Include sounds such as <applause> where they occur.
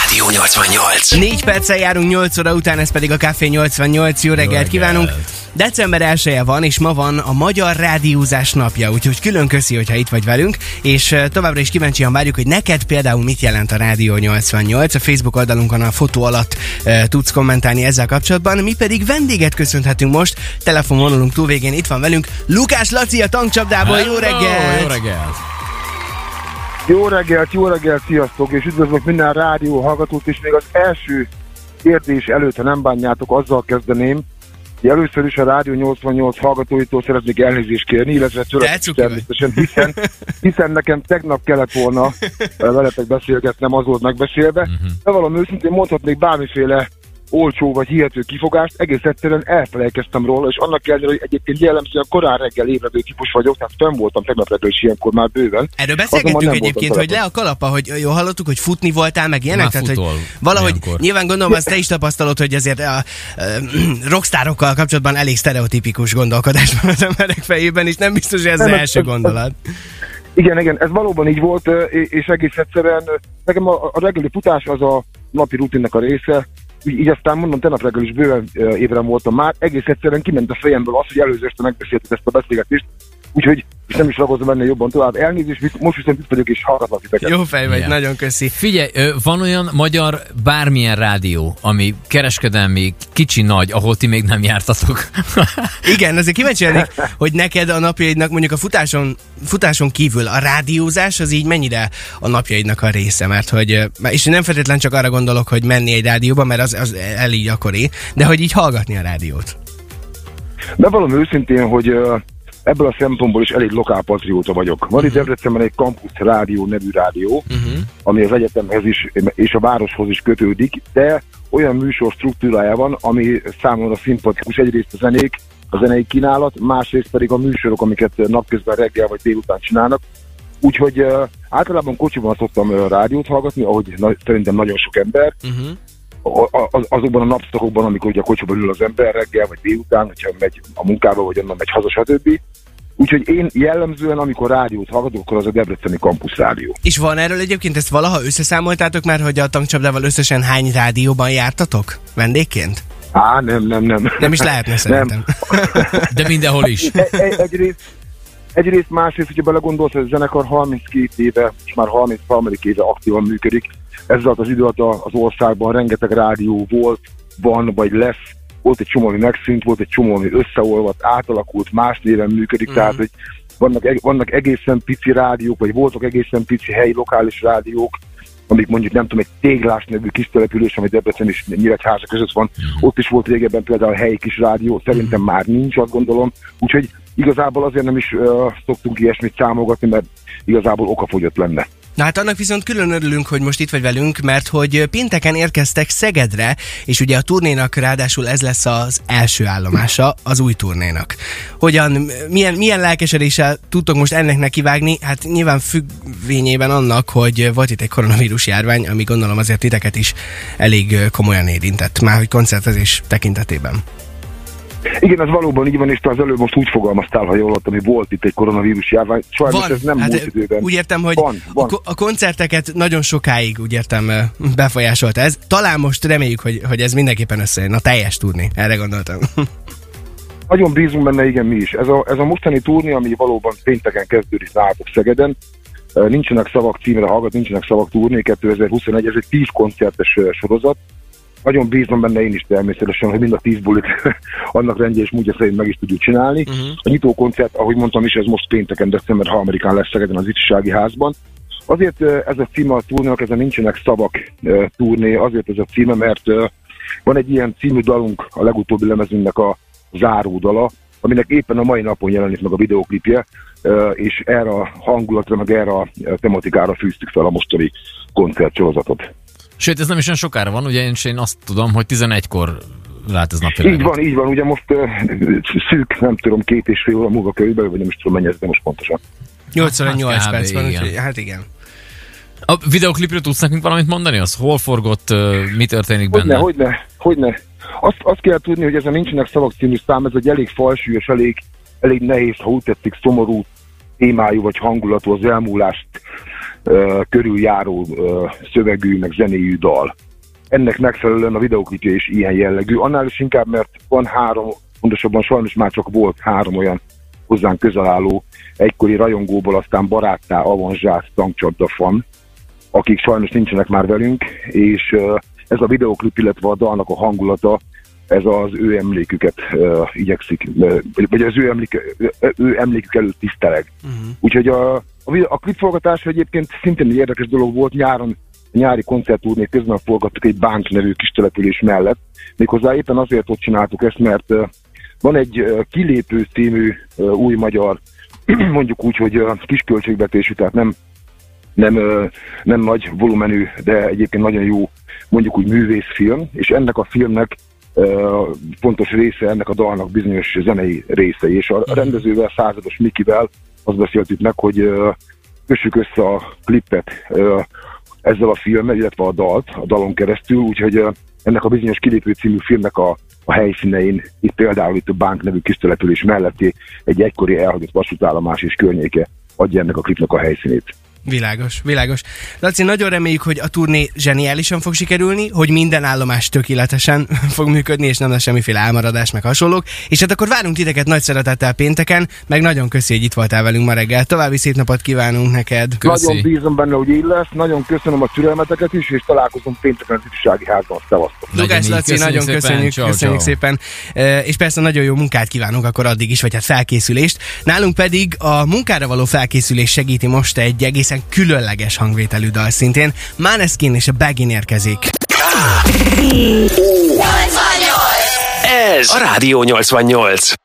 Rádió 88. 4 perccel járunk 8 óra után, ez pedig a Café 88. Jó reggelt reggelt. kívánunk! December 1 van, és ma van a Magyar Rádiózás napja, úgyhogy külön köszi, hogyha itt vagy velünk, és továbbra is kíváncsian várjuk, hogy neked például mit jelent a Rádió 88. A Facebook oldalunkon a fotó alatt e, tudsz kommentálni ezzel kapcsolatban, mi pedig vendéget köszönhetünk most, telefonvonalunk túlvégén itt van velünk Lukás Laci a tankcsapdából, jó reggelt! Jó reggelt! Jó reggelt, jó reggelt, sziasztok, és üdvözlök minden rádió hallgatót, és még az első kérdés előtt, ha nem bánjátok, azzal kezdeném, hogy először is a Rádió 88 hallgatóitól szeretnék elnézést kérni, illetve tőle természetesen, hiszen, hiszen nekem tegnap kellett volna eh, veletek beszélgetnem, az volt megbeszélve, Mhm. de valami őszintén mondhatnék bármiféle olcsó vagy hihető kifogást, egész egyszerűen elfelejkeztem róla, és annak ellenére, hogy egyébként jellemzően korán reggel ébredő típus vagyok, tehát fenn voltam tegnap reggel is ilyenkor már bőven, Erről beszélgettünk egyébként, hogy le a kalapa, hogy jól hallottuk, hogy futni voltál, meg ilyenek, Már tehát hogy valahogy olyankor. nyilván gondolom, azt te is tapasztalod, hogy azért a, a, <clears throat> rockstárokkal kapcsolatban elég sztereotipikus gondolkodás van az emberek fejében, és nem biztos, hogy ez az Nem, ez- első ez- gondolat. Igen, igen, ez valóban így volt, és és egész egyszerűen nekem a, a reggeli futás az a napi rutinnek a része, így, így aztán mondom, tegnap reggel is bőven ébren voltam már, egész egyszerűen kiment a fejemből az, hogy előző este megbeszéltük ezt a beszélgetést, úgyhogy és nem is ragozom benne jobban tovább. Elnézést, most viszont itt vagyok és hallgatlak titeket. Jó fej vagy, nagyon köszi. Figyelj, van olyan magyar bármilyen rádió, ami kereskedelmi, kicsi, nagy, ahol ti még nem jártatok. <laughs> Igen, azért kíváncsi lennék, hogy neked a napjaidnak mondjuk a futáson, futáson kívül a rádiózás az így mennyire a napjaidnak a része, mert hogy, és nem feltétlenül csak arra gondolok, hogy menni egy rádióba, mert az, az elég gyakori, de hogy így hallgatni a rádiót. De valami őszintén, hogy ö, ebből a szempontból is elég lokálpatrióta vagyok. Van itt Debrecenben egy Campus Rádió nevű rádió, Uh-huh. ami az egyetemhez is és a városhoz is kötődik, de olyan műsor struktúrája van, ami számomra szimpatikus. Egyrészt a zenék, a zenei kínálat, másrészt pedig a műsorok, amiket napközben reggel vagy délután csinálnak. Úgyhogy uh, általában kocsiban szoktam uh, rádiót hallgatni, ahogy na- szerintem nagyon sok ember, Uh-huh. az, azokban a napszakokban, amikor ugye a kocsiban ül az ember reggel vagy délután, hogyha megy a munkába, vagy onnan megy haza, stb. Úgyhogy én jellemzően, amikor rádiót hallgatok, akkor az a Debreceni Campus Rádió. És van erről egyébként, ezt valaha összeszámoltátok már, hogy a tankcsapdával összesen hány rádióban jártatok vendégként? Á, nem, nem, nem. Nem is lehetne szerintem. De mindenhol is. E- e- egyrészt, egyrészt másrészt, hogyha belegondolsz, hogy a zenekar 32 éve, és már 33. éve aktívan működik, ez alatt az idő alatt a- az országban rengeteg rádió volt, van, vagy lesz, volt egy csomó, ami megszűnt, volt egy csomó, ami összeolvadt, átalakult, más néven működik, mm. tehát hogy vannak, eg- vannak egészen pici rádiók, vagy voltak egészen pici helyi lokális rádiók, amik mondjuk nem tudom, egy téglás nevű kis település, ami Debrecen és Nyíregyháza között van, ott is volt régebben például a helyi kis rádió, szerintem már nincs, azt gondolom, úgyhogy igazából azért nem is uh, szoktunk ilyesmit számogatni, mert igazából okafogyott lenne. Na hát annak viszont külön örülünk, hogy most itt vagy velünk, mert hogy pénteken érkeztek Szegedre, és ugye a turnénak ráadásul ez lesz az első állomása az új turnénak. Hogyan, milyen, milyen lelkesedéssel tudtok most ennek nekivágni? Hát nyilván függvényében annak, hogy volt itt egy koronavírus járvány, ami gondolom azért titeket is elég komolyan érintett, már hogy koncertezés tekintetében. Igen, ez valóban így van, és te az előbb most úgy fogalmaztál, ha jól hallottam, hogy volt itt egy koronavírus járvány. Sajnos ez nem hát múlt időben. úgy értem, hogy Van, van. A, ko- a koncerteket nagyon sokáig, úgy értem, befolyásolta ez. Talán most reméljük, hogy, hogy ez mindenképpen összejön, a teljes turné. Erre gondoltam. <laughs> Nagyon bízunk benne, igen, mi is. Ez a, ez a mostani turné, ami valóban pénteken kezdődik nálatok Szegeden, nincsenek szavak címre hallgat, nincsenek szavak turné 2021, ez egy 10 koncertes sorozat. Nagyon bízom benne én is természetesen, hogy mind a 10 bulit <laughs> annak rendje és módja szerint meg is tudjuk csinálni. Uh-huh. A nyitó koncert, ahogy mondtam is, ez most pénteken, december 3-án lesz Szegeden az Ifjúsági Házban. Azért ez a címe a turnénak, ezen nincsenek szavak turné, azért ez a címe, mert van egy ilyen című dalunk, a legutóbbi lemezünknek a záródala, aminek éppen a mai napon jelenik meg a videoklipje, és erre a hangulatra, meg erre a tematikára fűztük fel a mostani koncertsorozatot. Sőt, ez nem is olyan sokára van, ugye én, én azt tudom, hogy 11-kor lát ez Így napvilágot. van, így van, ugye most ö, szűk, nem tudom, két és fél óra múlva körülbelül, vagy nem is tudom mennyi ez, de most pontosan. 88 Hát kb. perc van, igen. hát igen. A videoklipről tudsz nekünk valamit mondani? Az hol forgott, ö, mi történik Hogyne, benne? hogyne, hogyne. Azt, azt kell tudni, hogy ezen nincsenek szavak című szám, ez egy elég falsúlyos, elég, elég nehéz, ha úgy tetszik, szomorú témájú vagy hangulatú az elmúlást uh, körüljáró szövegű, meg zenéjű dal. Ennek megfelelően a videoklipje is ilyen jellegű, annál is inkább, mert van három, pontosabban sajnos már csak volt három olyan hozzánk közel álló egykori rajongóból, aztán baráttá avanzsált tankcsapda fan, akik sajnos nincsenek már velünk, és ez a videoklip, illetve a dalnak a hangulata, ez az ő emléküket uh, igyekszik, uh, vagy az ő, emlék, uh, ő emlékük előtt tiszteleg. Uh-huh. Úgyhogy a, a, a klipforgatás egyébként szintén egy érdekes dolog volt, nyáron nyári koncertúrné közben forgattuk egy Bánk nevű kis település mellett. Méghozzá éppen azért ott csináltuk ezt, mert uh, van egy uh, kilépő című uh, új magyar, <clears throat> mondjuk úgy, hogy uh, kis költségvetésű, tehát nem, nem, nem nagy volumenű, de egyébként nagyon jó mondjuk úgy művészfilm, és ennek a filmnek fontos része ennek a dalnak bizonyos zenei részei, és a mhm. rendezővel, százados Mikivel azt beszéltük meg, hogy kössük össze a klippet ezzel a filmmel, illetve a dalt, a dalon keresztül, úgyhogy ennek a bizonyos kilépő című filmnek a, a helyszínein, itt például itt a Bank nevű kis település melletti egy egykori elhagyott vasútállomás és környéke adja ennek a klipnek a helyszínét. Világos, világos. Laci, nagyon reméljük, hogy a turné zseniálisan fog sikerülni, hogy minden állomás tökéletesen <laughs> fog működni, és nem lesz semmiféle elmaradás, meg hasonlók. És hát akkor várunk titeket nagy szeretettel pénteken, meg nagyon köszi, hogy itt voltál velünk ma reggel. További szép napot kívánunk neked. Köszi. Nagyon bízom benne, hogy így lesz. Nagyon köszönöm a türelmeteket is, és találkozunk pénteken az ifjúsági házban. Szevasztok. Lugás Laci, köszönjük nagyon szépen. köszönjük, ciao, köszönjük ciao. szépen. És persze nagyon jó munkát kívánunk akkor addig is, vagy hát felkészülést. Nálunk pedig a munkára való felkészülés segíti most egy egészen egészen különleges hangvételű dal szintén. Maneskin és a Bagin érkezik. Ez a Rádió 88.